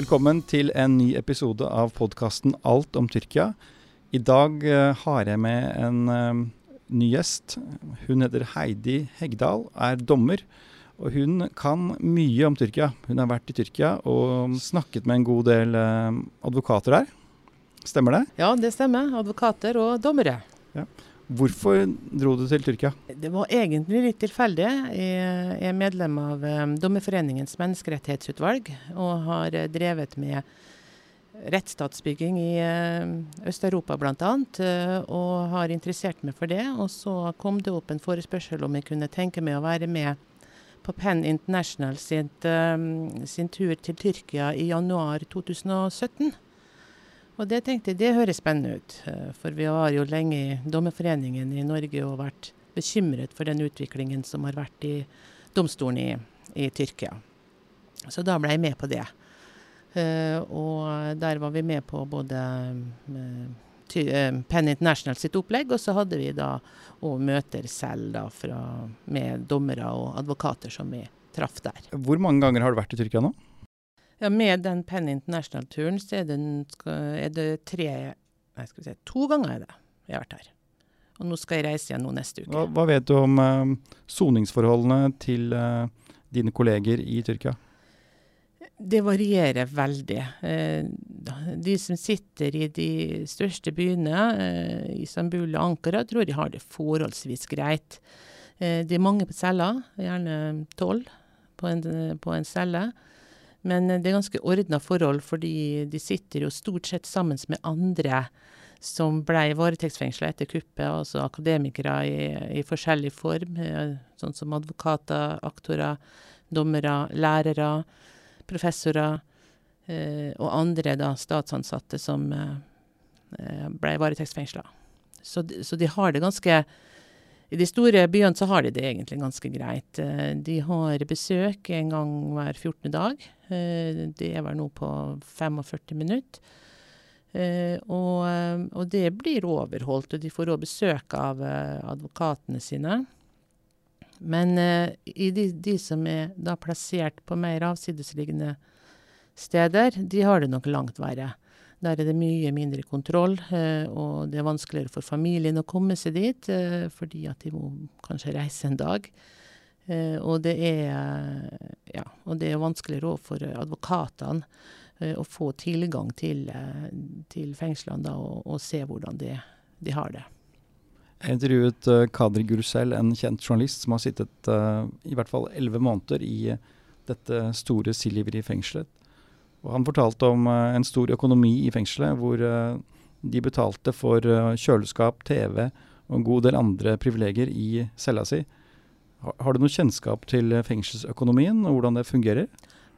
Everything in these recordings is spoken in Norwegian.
Velkommen til en ny episode av podkasten Alt om Tyrkia. I dag eh, har jeg med en eh, ny gjest. Hun heter Heidi Hegdal, er dommer. Og hun kan mye om Tyrkia. Hun har vært i Tyrkia og snakket med en god del eh, advokater der. Stemmer det? Ja, det stemmer. Advokater og dommere. Hvorfor dro du til Tyrkia? Det var egentlig litt tilfeldig. Jeg er medlem av um, Dommerforeningens menneskerettighetsutvalg og har uh, drevet med rettsstatsbygging i uh, Øst-Europa bl.a. Og har interessert meg for det. Og så kom det opp en forespørsel om jeg kunne tenke meg å være med på Penn International sin, sin tur til Tyrkia i januar 2017. Og det tenkte jeg det høres spennende ut. eh, For vi har jo lenge i Dommerforeningen i Norge og vært bekymret for den utviklingen som har vært i domstolen i, i Tyrkia. Så da ble jeg med på det. Eh, og der var vi med på både eh, Penn International sitt opplegg, og så hadde vi da òg møter selv da fra, med dommere og advokater som vi traff der. Hvor mange ganger har du vært i Tyrkia nå? Ja, Med den Penn International-turen så er det, er det tre Nei, skal vi si, to ganger er det jeg har vært her. Og nå skal jeg reise igjen nå neste uke. Hva, hva vet du om eh, soningsforholdene til eh, dine kolleger i Tyrkia? Det varierer veldig. Eh, De som sitter i de største byene, eh, Istanbul og Ankara, tror de har det forholdsvis greit. Eh, Det er mange på celler, gjerne tolv på en, på en celle. Men eh, det er ganske ordna forhold, fordi de sitter jo stort sett sammen med andre som ble varetektsfengsla etter kuppet, altså akademikere i, i forskjellig form, eh, sånn som advokater, aktorer, dommere, lærere professorer eh, og andre da, statsansatte som eh, eh, ble varetektsfengsla. Så, så de har det ganske I de store byene så har de det egentlig ganske greit. De har besøk en gang hver 14. dag. Eh, det vel nå på 45 minutter. Eh, og, eh, og det blir overholdt, og de får òg besøk av advokatene sine. Men i de, de som er da plassert på mer avsidesliggende steder, de har det nok langt verre. Der er det mye mindre kontroll, og det er vanskeligere for familien å komme seg dit, fordi at de må kanskje reise en dag. Eh, og det er ja, og det er vanskeligere òg for advokatene eh, å få tilgang til, eh, til fengslene da, og, og se hvordan de, de har det. Jeg intervjuet Kadri Gursel, en kjent journalist som har sittet uh, i hvert fall elleve måneder i dette store Silivri-fengselet. Og han fortalte om uh, en stor økonomi i fengselet, hvor uh, de betalte for kjøleskap, TV og en god del andre privilegier i cella si. Har, har du noe kjennskap til eh, fengselsøkonomien og hvordan det fungerer?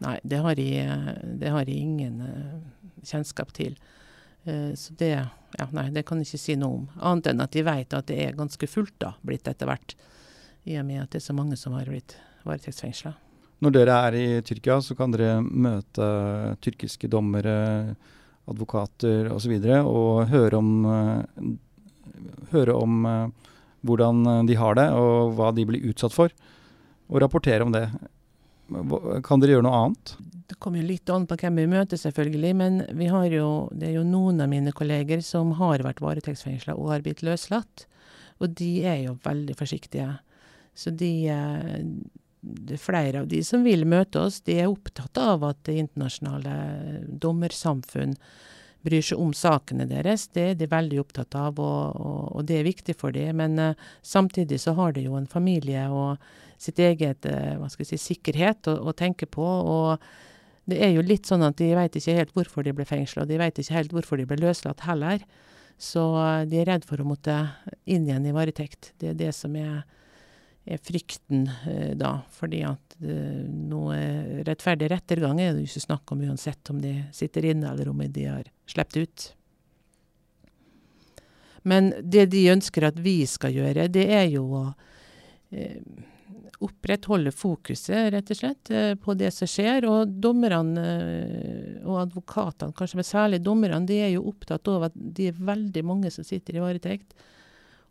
Nei, det har jeg, eh, det har jeg ingen eh, kjennskap til. Så det, ja, nei, det kan jeg ikke si noe om. Annet enn at de vet at det er ganske fullt da, blitt etter hvert. I og med at det er så mange som har blitt varetektsfengsla. Når dere er i Tyrkia, så kan dere møte tyrkiske dommere, advokater osv. Og, så videre, og høre om, høre om hvordan de har det, og hva de blir utsatt for. Og rapportere om det. Kan dere gjøre noe annet? Det kommer jo litt an på hvem vi møter, selvfølgelig. Men vi har jo, det er jo noen av mine kolleger som har vært varetektsfengsla og har blitt løslatt. Og de er jo veldig forsiktige. Så de, eh, det er flere av de som vil møte oss, de er opptatt av at det internasjonale dommersamfunn bryr seg om sakene deres. Det er de veldig opptatt av, og, og, og det er viktig for dem. Men uh, samtidig så har de jo en familie og sitt eget uh, hva skal jeg si, sikkerhet å, å tenke på. og det er jo litt sånn at de vet ikke helt hvorfor de ble fengsla, og de vet ikke helt hvorfor de ble løslatt heller. Så eh, de er redd for å måtte inn igjen i varetekt. Det er det som er, frykten eh, da. Fordi at eh, noe rettferdig rettergang er det ikke snakk om uansett om de sitter inne eller om de har sluppet ut. Men det de ønsker at vi skal gjøre, det er jo å eh, opprettholde fokuset, rett og slett, på det som skjer. Og dommerne og advokatene, kanskje men særlig dommerne, de er jo opptatt av at de er veldig mange som sitter i varetekt.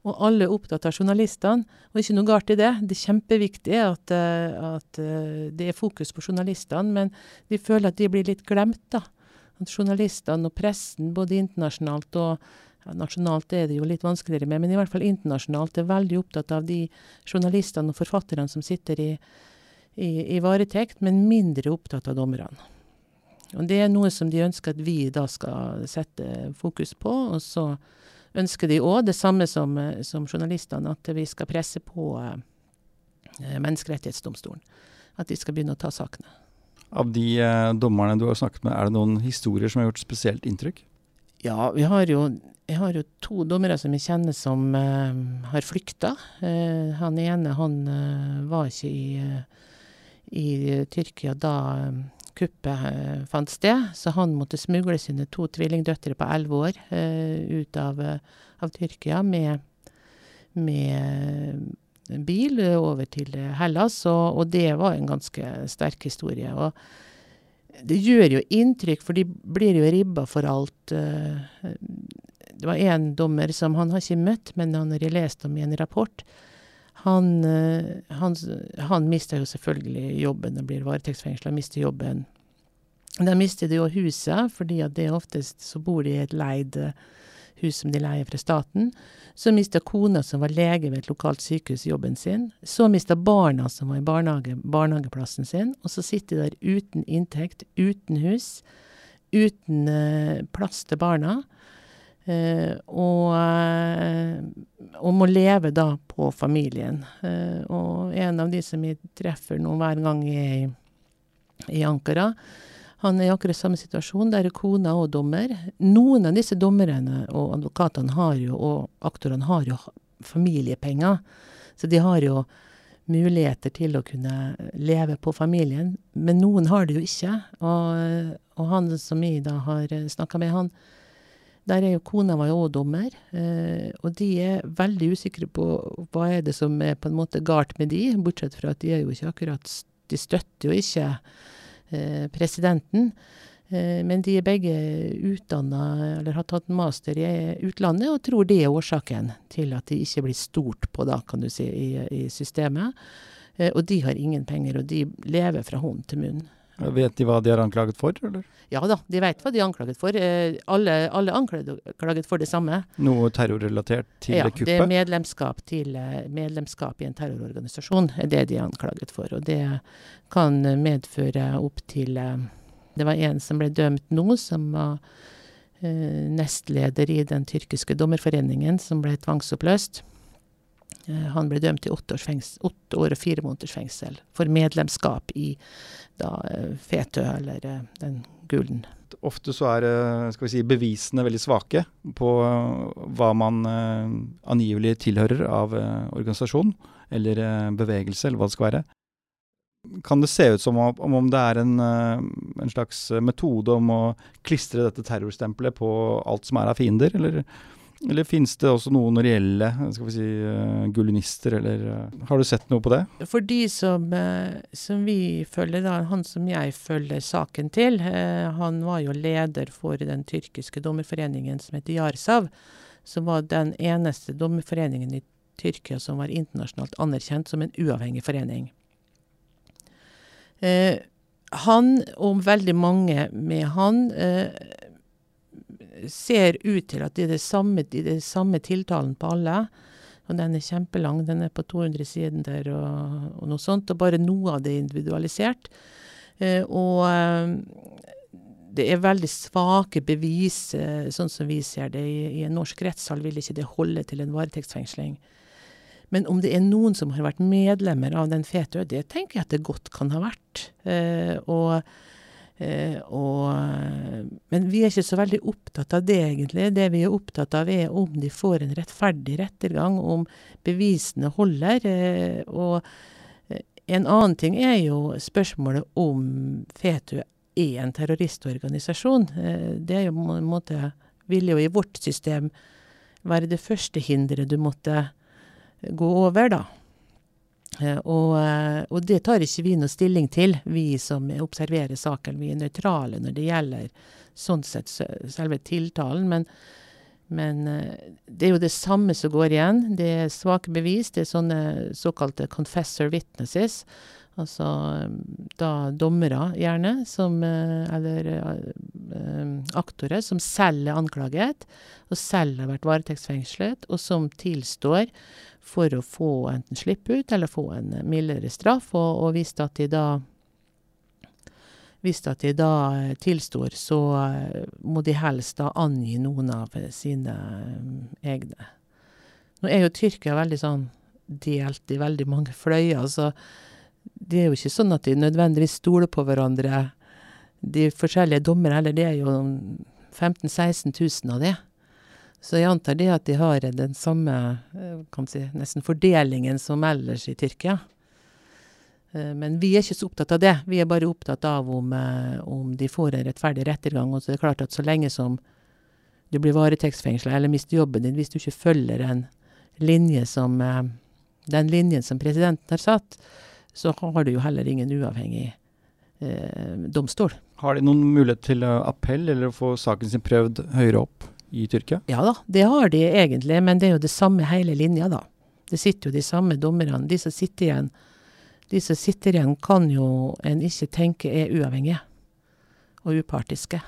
Og alle er opptatt av journalistene, og ikke noe galt i det. Det er kjempeviktig at, at det er fokus på journalistene, men de føler at de blir litt glemt, da. At journalistene og pressen, både internasjonalt og ja, Nasjonalt er det jo litt vanskeligere med, men i hvert fall internasjonalt er veldig opptatt av de journalistene og forfatterne som sitter i, i, i varetekt, men mindre opptatt av dommerne. Og Det er noe som de ønsker at vi da skal sette fokus på. Og så ønsker de òg det samme som, som, journalistene, at vi skal presse på eh, Menneskerettighetsdomstolen. At de skal begynne å ta sakene. Av de eh, dommerne du har snakket med, er det noen historier som har gjort spesielt inntrykk? Ja, vi har jo, jeg har jo to dommere som jeg kjenner som eh, har flykta. Eh, han ene han var ikke i, i Tyrkia da kuppet fant sted, så han måtte smugle sine to tvillingdøtre på elleve år ut av, av, Tyrkia med, med bil over til Hellas, og, og, det var en ganske sterk historie. og det gjør jo inntrykk, for de blir jo ribba for alt. Eh, det var én dommer som han har ikke møtt, men han har lest om i en rapport. Han, eh, han, han mister jo selvfølgelig jobben og blir varetektsfengsla, mister jobben. De mister jo huset, fordi at det oftest så bor de i et leid hus hus som de leier fra staten. Så mista kona, som var lege ved et lokalt sykehus, jobben sin. Så mista barna, som var i barnehage, barnehageplassen sin. Og så sitter de der uten inntekt, uten hus, uten eh, plass til barna. Eh, og, eh, og, må leve da på familien. Eh, og en av de som jeg treffer nå hver gang jeg er i, Ankara, han er i akkurat samme situasjon. Der er kona og dommer. Noen av disse dommerne og advokatene har jo, og aktorene har jo familiepenger. Så de har jo muligheter til å kunne leve på familien. Men noen har det jo ikke. Og, og han som jeg da har snakka med, han der er jo kona var jo òg dommer. Eh, og de er veldig usikre på hva er det som er på en måte galt med de, bortsett fra at de er jo ikke akkurat De støtter jo ikke Eh, presidenten. Eh, men de er begge utdanna, eller har tatt master i utlandet, og tror det er årsaken til at de ikke blir stort på, da, kan du si, i, i systemet. Og de har ingen penger, og de lever fra hånd til munn. Vet de hva de har anklaget for, eller? Ja da, de vet hva de har anklaget for. Alle, alle anklaget for det samme. Noe terrorrelatert til ja, kuppet? Ja, det er medlemskap, til, medlemskap i en terrororganisasjon er det de er anklaget for. Og det kan medføre opp til Det var en som ble dømt nå, som var nestleder i den tyrkiske dommerforeningen, som ble tvangsoppløst. Han ble dømt til åtte, åtte, år og fire måneders fengsel for medlemskap i da Fetø, eller den Gulen. Ofte så er si, bevisene veldig svake på hva man angivelig tilhører av organisasjon eller bevegelse, eller hva det skal være. Kan det se ut som om, om det er en, en, slags metode om å klistre dette terrorstempelet på alt som er av fiender, eller eller finnes det også noen reelle skal vi si, uh, gullinister, eller uh, Har du sett noe på det? For de som, uh, som vi følger, da, han som jeg følger saken til, han var jo leder for den tyrkiske dommerforeningen som heter Yarsav, som var den eneste dommerforeningen i Tyrkia som var internasjonalt anerkjent som en uavhengig forening. han, og veldig mange med han, ser ut til at det er det samme, det er det samme tiltalen på alle. Og den er kjempelang, den er på 200 sider og, og noe sånt, og bare noe av det er individualisert. Eh, og eh, det er veldig svake bevis, eh, sånn som vi ser det. I, I, en norsk rettssal vil ikke det holde til en varetektsfengsling. Men om det er noen som har vært medlemmer av den FETØ, det tenker jeg at det godt kan ha vært. Eh, og og, men vi er ikke så veldig opptatt av det, egentlig. Det vi er opptatt av, er om de får en rettferdig rettergang, om bevisene holder. Eh, og eh, en annen ting er jo spørsmålet om FETU er en terroristorganisasjon. Eh, det er jo på en måte Vil jo i vårt system være det første hinderet du måtte gå over, da. Eh, og, eh, og, det tar ikke vi noe stilling til, vi som observerer saken. Vi er nøytrale når det gjelder sånn sett selve tiltalen. Men, Men eh, det er jo det samme som går igjen. Det er svake bevis. Det er sånne såkalte confessor witnesses. Altså da dommere, gjerne, som Eller aktorer som selv er anklaget, og selv har vært varetektsfengslet, og som tilstår for å få enten slippe ut eller få en mildere straff. Og, og hvis at de da hvis at de da eh, tilstår, så eh, må de helst da angi noen av sine eh, egne. Nå er jo Tyrkia veldig sånn delt i veldig mange fløyer, så det er jo ikke sånn at de nødvendigvis stoler på hverandre, de forskjellige dommere heller. Det er jo 15 000-16 000 av det. Så jeg antar det at de har den samme kan si, nesten fordelingen som ellers i Tyrkia. Eh, men vi er ikke så opptatt av det. Vi er bare opptatt av om, eh, om de får en rettferdig rettergang. Og så er det klart at så lenge som du blir varetektsfengsla eller mister jobben din hvis du ikke følger en linje som, eh, den linjen som presidenten har satt, så har du jo heller ingen uavhengig eh, domstol. Har de noen mulighet til appell eller å få saken sin prøvd høyere opp i Tyrkia? Ja da, det har de egentlig, men det er jo det samme hele linja, da. Det sitter jo de samme dommerne. De som sitter igjen de som sitter igjen, kan jo en ikke tenke er uavhengige og upartiske.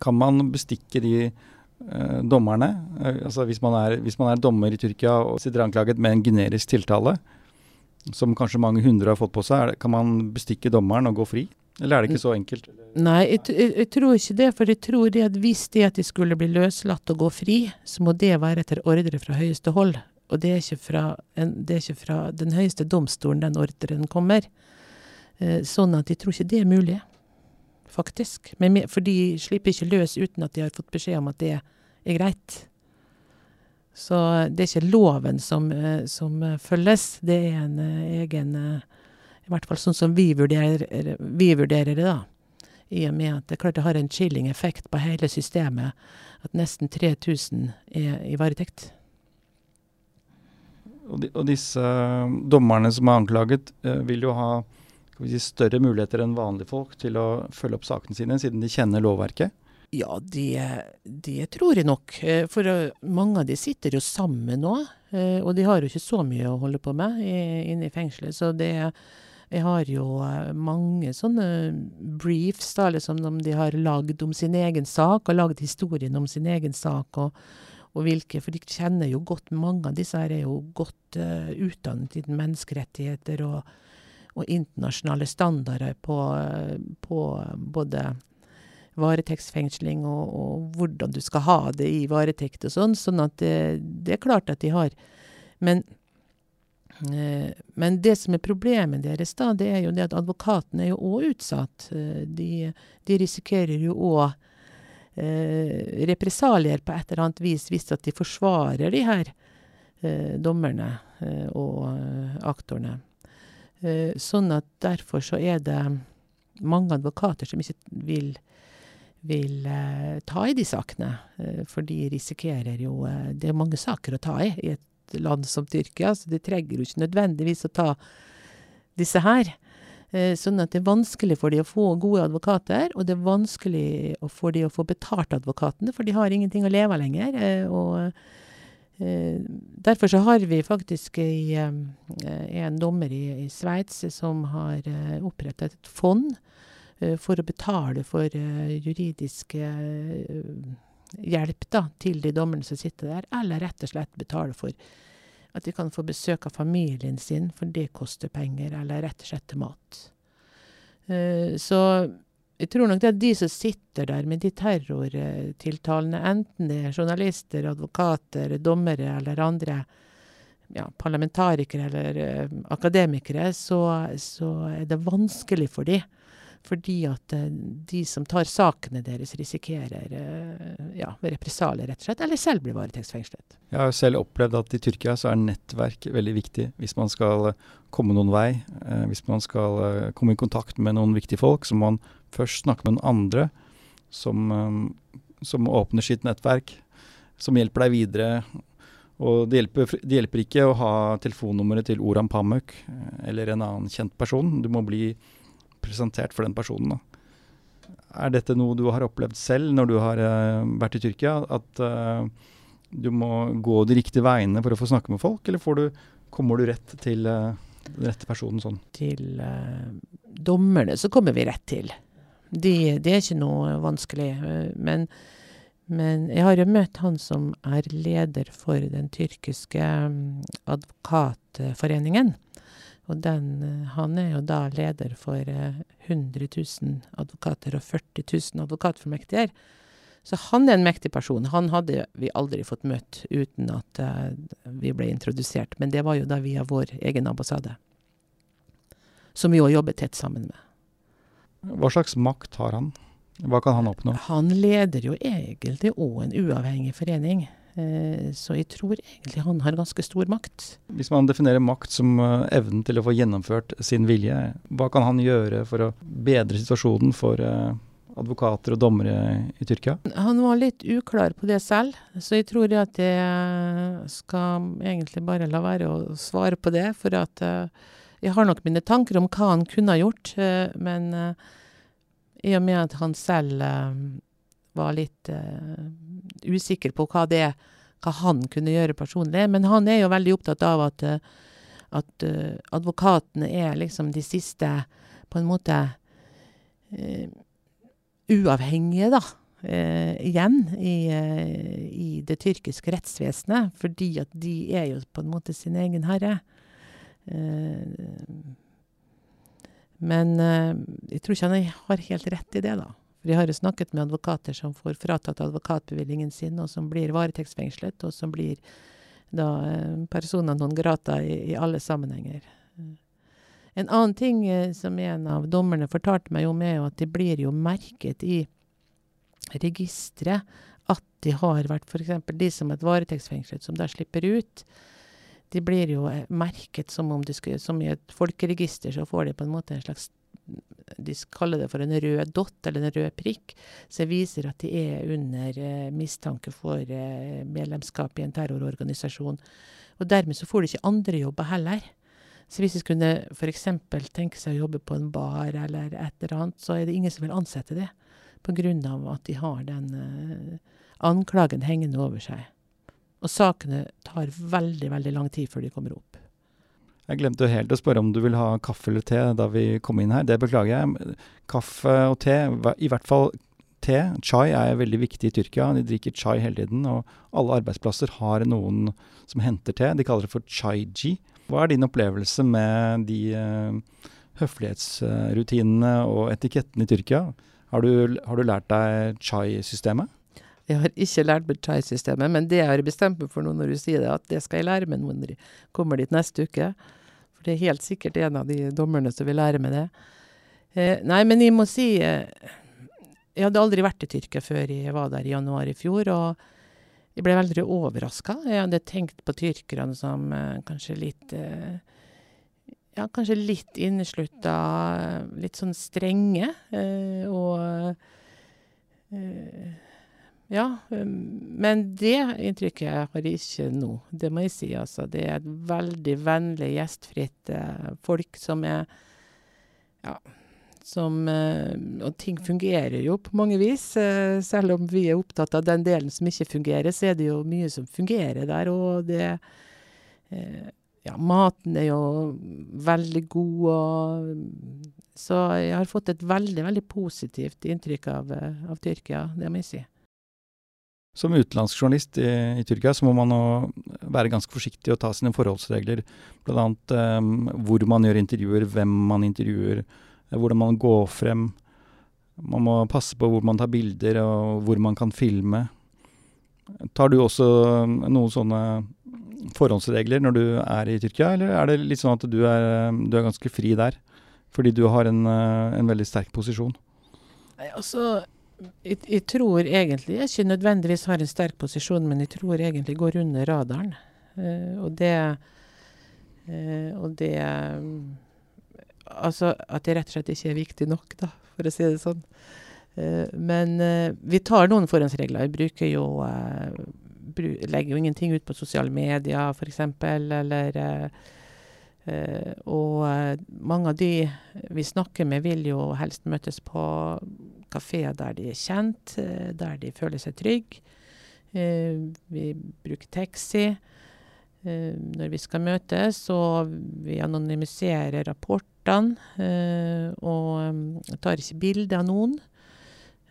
Kan man bestikke de eh, dommerne? Eh, altså hvis man, er, hvis man, er, dommer i Tyrkia og sitter anklaget med en generisk tiltale, som kanskje mange hundre har fått på seg, kan man bestikke dommeren og gå fri? Eller er det ikke så enkelt? Nei, jeg, jeg, jeg, tror ikke det. For jeg tror det at hvis det at de skulle bli løslatt og gå fri, så må det være etter ordre fra høyeste hold. Og det er ikke fra, en, er ikke fra den høyeste domstolen den ordren kommer. Eh, sånn at de tror ikke det er mulig, faktisk. Men, for de slipper ikke løs uten at de har fått beskjed om at det er greit. Så det er ikke loven som, eh, som følges, det er en uh, egen uh, I hvert fall sånn som vi vurderer, vi vurderer det, da. I og med at det klart det har en chilling effekt på hele systemet at nesten 3000 er i varetekt. Og, de, og disse uh, dommerne som er anklaget, uh, vil jo ha vi si, større muligheter enn vanlige folk til å følge opp sakene sine, siden de kjenner lovverket? Ja, det, de tror jeg nok. Eh, for mange av de sitter jo sammen nå. Og de har jo ikke så mye å holde på med inne i fengselet. Så det Jeg har jo mange sånne briefs, da, liksom om de har lagd om sin egen sak, og lagd historien om sin egen sak. og og hvilke, for de kjenner jo godt Mange av disse her er jo godt uh, utdannet innen menneskerettigheter og, og, internasjonale standarder på, på både varetektsfengsling og, og, hvordan du skal ha det i varetekt og sånn. Sånn at det, det, er klart at de har Men, men det som er problemet deres, da, det er jo det at advokatene er jo òg utsatt. Uh, de, de risikerer jo òg eh, represalier på et eller annet vis hvis at de forsvarer de her eh, dommerne eh, og eh, aktorene. Eh, sånn at derfor så er det mange advokater som ikke vil, vil eh, ta i de sakene. for de risikerer jo Det er mange saker å ta i i et land som Tyrkia, så de trenger jo ikke nødvendigvis å ta disse her. Eh, sånn at det er vanskelig for de å få gode advokater, og det er vanskelig for de å få betalt advokatene, for de har ingenting å leve av lenger. Eh, og eh, Derfor så har vi faktisk en dommer i, i Sveits som har opprettet et fond for å betale for juridisk hjelp da, til de dommerne som sitter der, eller rett og slett betale for at de kan få besøk av familien sin, for det koster penger, eller rett og slett til mat. Uh, så jeg tror nok det er de som sitter der med de terrortiltalene, enten det er journalister, advokater, dommere eller andre ja, parlamentarikere eller uh, akademikere, så, så, er det vanskelig for dem fordi at eh, de som tar sakene deres, risikerer eh, ja, represalier, rett og slett, eller selv blir varetektsfengslet. Jeg har selv opplevd at i Tyrkia så er nettverk veldig viktig hvis man skal eh, komme noen vei. hvis man skal komme i kontakt med noen viktige folk, så må man først snakke med noen andre som, som åpner sitt nettverk, som hjelper deg videre. Og det hjelper, det hjelper ikke å ha telefonnummeret til Oran Pamuk eller en annen kjent person. Du må bli presentert for den personen. Da. Er dette noe du har opplevd selv når du har uh, vært i Tyrkia? At uh, du må gå de riktige veiene for å få snakke med folk, eller du, kommer du rett til uh, den rette personen sånn? Til dommerne så kommer vi rett til. De, det er ikke noe vanskelig. Men, men, jeg har jo møtt han som er leder for den tyrkiske um, advokatforeningen. Og den, han er jo da leder for 100 000 advokater og 40 000 advokatformektiger. Så han er en mektig person. Han hadde vi aldri fått møtt uten at uh, vi ble introdusert. Men det var jo da via vår egen ambassade, som vi òg jobber tett sammen med. Hva slags makt har han? Hva kan han oppnå? Han leder jo egentlig òg en uavhengig forening. Uh, så jeg tror egentlig han har ganske stor makt. Hvis man definerer makt som uh, evnen til å få gjennomført sin vilje, hva kan han gjøre for å bedre situasjonen for advokater og dommere i Tyrkia? Han var litt uklar på det selv, så jeg tror at jeg skal egentlig bare la være å svare på det. For at jeg har nok mine tanker om hva han kunne ha gjort, men i og med at han selv var litt usikker på hva det hva han kunne gjøre personlig. Men han er jo veldig opptatt av at, at advokatene er liksom de siste på en måte uavhengige, da. Eh, igjen i, eh, i, det tyrkiske rettsvesenet, fordi at de er jo på en måte sin egen herre. Eh, men eh, jeg tror ikke han har helt rett i det, da. Jeg har jo snakket med advokater som får fratatt advokatbevillingen sin, og som blir varetektsfengslet, og som blir da eh, persona non grata i, i alle sammenhenger. En annen ting eh, som en av dommerne fortalte meg om, er jo at de blir jo merket i registeret at de har vært f.eks. de som er varetektsfengslet, som da slipper ut. De blir jo eh, merket som om de skulle, som i et folkeregister, så får de på en måte en slags De kaller det for en rød dott, eller en rød prikk, som viser at de er under eh, mistanke for eh, medlemskap i en terrororganisasjon. Og dermed så får de ikke andre jobber heller. Så hvis de skulle f.eks. tenke seg å jobbe på en bar eller et eller annet, så er det ingen som vil ansette det. Av at de har den uh, anklagen hengende over seg. Og sakene tar veldig, veldig lang tid før de kommer opp. Jeg glemte helt å spørre om du vil ha kaffe eller te da vi kom inn her. Det beklager jeg. Kaffe og te, i hvert fall te, chai, er veldig viktig i Tyrkia. De drikker chai hele tiden, og alle arbeidsplasser har noen som henter te. De kaller det for chai-ji. Hva er din opplevelse med de uh, høflighetsrutinene og etikettene i Tyrkia? Har du, har du lært deg chai-systemet? Jeg har ikke lært meg chai-systemet, men det jeg har bestemt meg for nå når du sier det, at det skal jeg lære meg når jeg kommer dit neste uke. For det er helt sikkert en av de dommerne som vil lære meg det. Eh, nei, men jeg må si eh, Jeg hadde aldri vært i Tyrkia før jeg var der i januar i fjor. og jeg ble veldig overraska. Jeg hadde tenkt på tyrkerne som eh, kanskje litt eh, Ja, kanskje litt inneslutta, litt sånn strenge. Eh, og eh, Ja. Um, men det inntrykket har jeg ikke nå. Det må jeg si, altså. Det er et veldig vennlig, gjestfritt eh, folk som er Ja som, eh, og ting fungerer jo på mange vis. Eh, selv om vi er opptatt av den delen som ikke fungerer, så er det jo mye som fungerer der. Og det Ja, maten er jo veldig god og Så jeg har fått et veldig, veldig positivt inntrykk av, av Tyrkia, det må jeg si. Som utenlandsk journalist i, i, Tyrkia så må man være ganske forsiktig og ta sine forholdsregler. Annet um, hvor man gjør intervjuer, hvem man intervjuer, hvordan man går frem. Man må passe på hvor man tar bilder, og hvor man kan filme. Tar du også um, noen sånne forhåndsregler når du er i Tyrkia, eller er det litt sånn at du er, du er ganske fri der? Fordi du har en, en veldig sterk posisjon? Nei, altså jeg, jeg, tror egentlig jeg ikke nødvendigvis har en sterk posisjon, men jeg tror egentlig går under radaren. Uh, og det uh, Og det um, Altså at det rett og slett ikke er viktig nok, da, for å si det sånn. Uh, men vi tar noen forhåndsregler. Vi bruker jo bru Legger jo ingenting ut på sosiale medier, f.eks., eller Og mange av de vi snakker med, vil jo helst møtes på kafeer der de er kjent, der de føler seg trygge. vi bruker taxi når vi skal møtes, og vi anonymiserer rapportene. og tar ikke bilde av noen.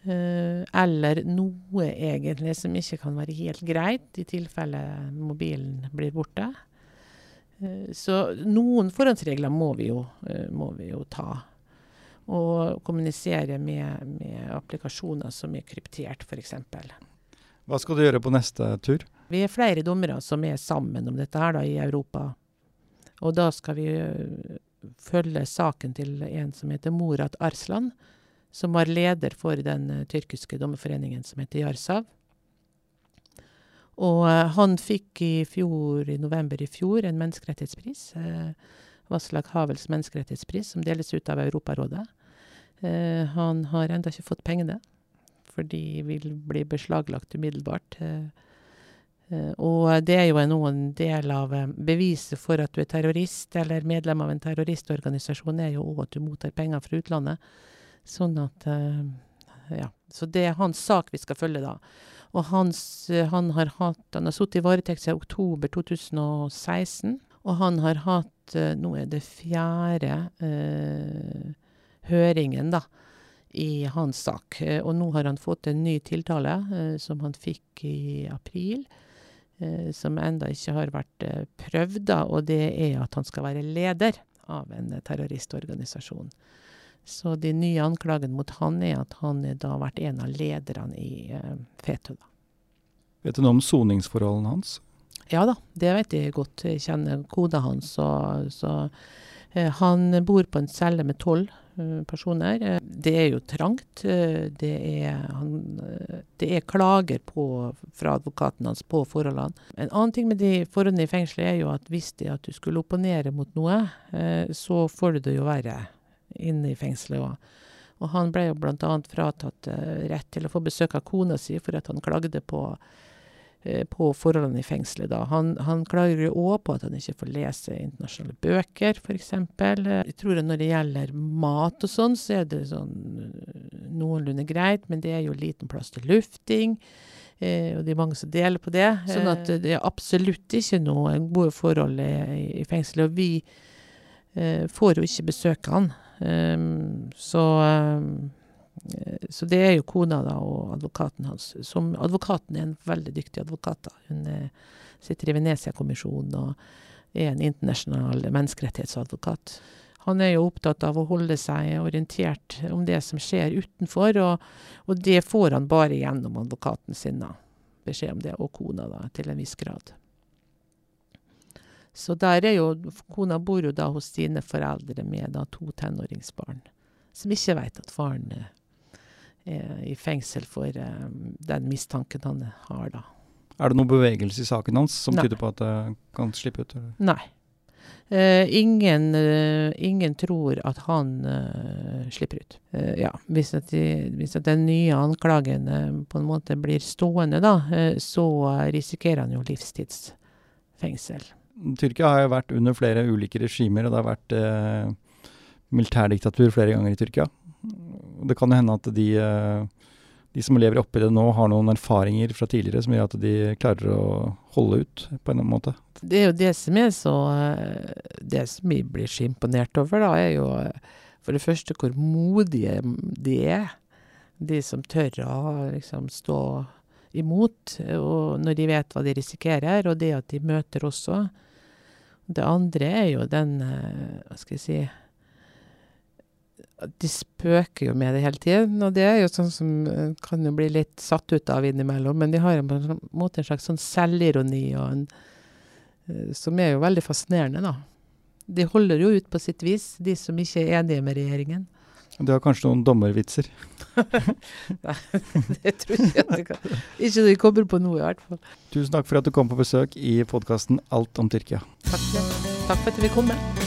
eller noe egentlig som ikke kan være helt greit, i tilfelle mobilen blir borte. så noen forhåndsregler må vi jo, må vi jo ta og kommunisere med, med applikasjoner som er kryptert, f.eks. Hva skal du gjøre på neste tur? Vi er flere dommere som er sammen om dette her da, i Europa. Og da skal vi uh, følge saken til en som heter Morat Arslan, som var leder for den uh, tyrkiske dommerforeningen som heter Jarsav. Og uh, han fikk i fjor, i november i fjor, en menneskerettighetspris. Vaslak Havels menneskerettighetspris, som deles ut av Europarådet. Eh, han har ennå ikke fått pengene, for de vil bli beslaglagt umiddelbart. Eh, eh, og det er jo en del av beviset for at du er terrorist, eller medlem av en terroristorganisasjon, er jo òg at du mottar penger fra utlandet. Sånn at Ja. Så det er hans sak vi skal følge, da. Og hans, han har hatt Han har sittet i varetekt siden oktober 2016. Og han har hatt Nå er det fjerde eh, høringen, da, i hans sak. Eh, og nå har han fått en ny tiltale, eh, som han fikk i april. Eh, som enda ikke har vært prøvd, da, og det er at han skal være leder av en terroristorganisasjon. Så de nye anklagene mot han er at han da vært en av lederne i Fetu. Da. Vet du noe om soningsforholdene hans? Ja da, det vet jeg godt. Jeg kjenner koda hans. Så, så, han bor på en celle med tolv personer. Eh, det er jo trangt. Eh, det er, han, det er klager på, fra advokaten hans på forholdene. En annen ting med de forholdene i fengselet er jo at hvis det at du skulle opponere mot noe, så får du det jo verre inne i fengselet òg. Og han ble jo bl.a. fratatt rett til å få besøk av kona si for at han klagde på Eh, på forholdene i fengselet. da. Han, han klager jo òg på at han ikke får lese internasjonale bøker, f.eks. Jeg tror at når det gjelder mat og sånn, så er det sånn eh, noenlunde greit, men det er jo liten plass til lufting. Eh, og det er mange som deler på det. Sånn at det er absolutt ikke noe gode forhold i, i fengselet. Og vi eh, får jo ikke besøke han. Um, så um, Eh, så det er jo kona da, og advokaten hans. Som, advokaten er en veldig dyktig advokat. da. Hun er, eh, sitter i Venezia-kommisjonen og er en internasjonal menneskerettighetsadvokat. Han er jo opptatt av å holde seg orientert om det som skjer utenfor, og, og det får han bare gjennom advokaten sin. da. Beskjed om det, og kona, da, til en viss grad. Så der er jo Kona bor jo da hos sine foreldre med da to tenåringsbarn, som ikke veit at faren i fengsel for eh, den mistanken han har, da. Er det noen bevegelse i saken hans som Nei. tyder på at det kan slippe ut? Eller? Nei. Uh, ingen, uh, ingen, tror at han uh, slipper ut. ja, hvis, at de, hvis at den nye anklagen på en måte blir stående, da, så risikerer han jo livstidsfengsel. Tyrkia har jo vært under flere ulike regimer, og det har vært militærdiktatur flere ganger i Tyrkia. Det kan jo hende at de, eh, de som lever oppi det nå, har noen erfaringer fra tidligere som gjør at de klarer å holde ut på en måte. Det er jo det som er så eh, Det som vi blir så imponert over, da, er jo eh, for det første hvor modige de er. De som tør å liksom stå imot, og når de vet hva de risikerer, og det at de møter også. Det andre er jo den, hva skal jeg si de spøker jo med det hele tiden, og det er jo sånn som uh, kan jo bli litt satt ut av innimellom. Men de har jo på en måte en slags sånn selvironi en, uh, som er jo veldig fascinerende, da. De holder jo ut på sitt vis, de som ikke er enige med regjeringen. Du har kanskje noen dommervitser? Nei, det tror jeg ikke. Kan. Ikke når kommer på noe, i hvert fall. Tusen takk for at du kom på besøk i podkasten Alt om Tyrkia. Takk, takk for at du vil komme.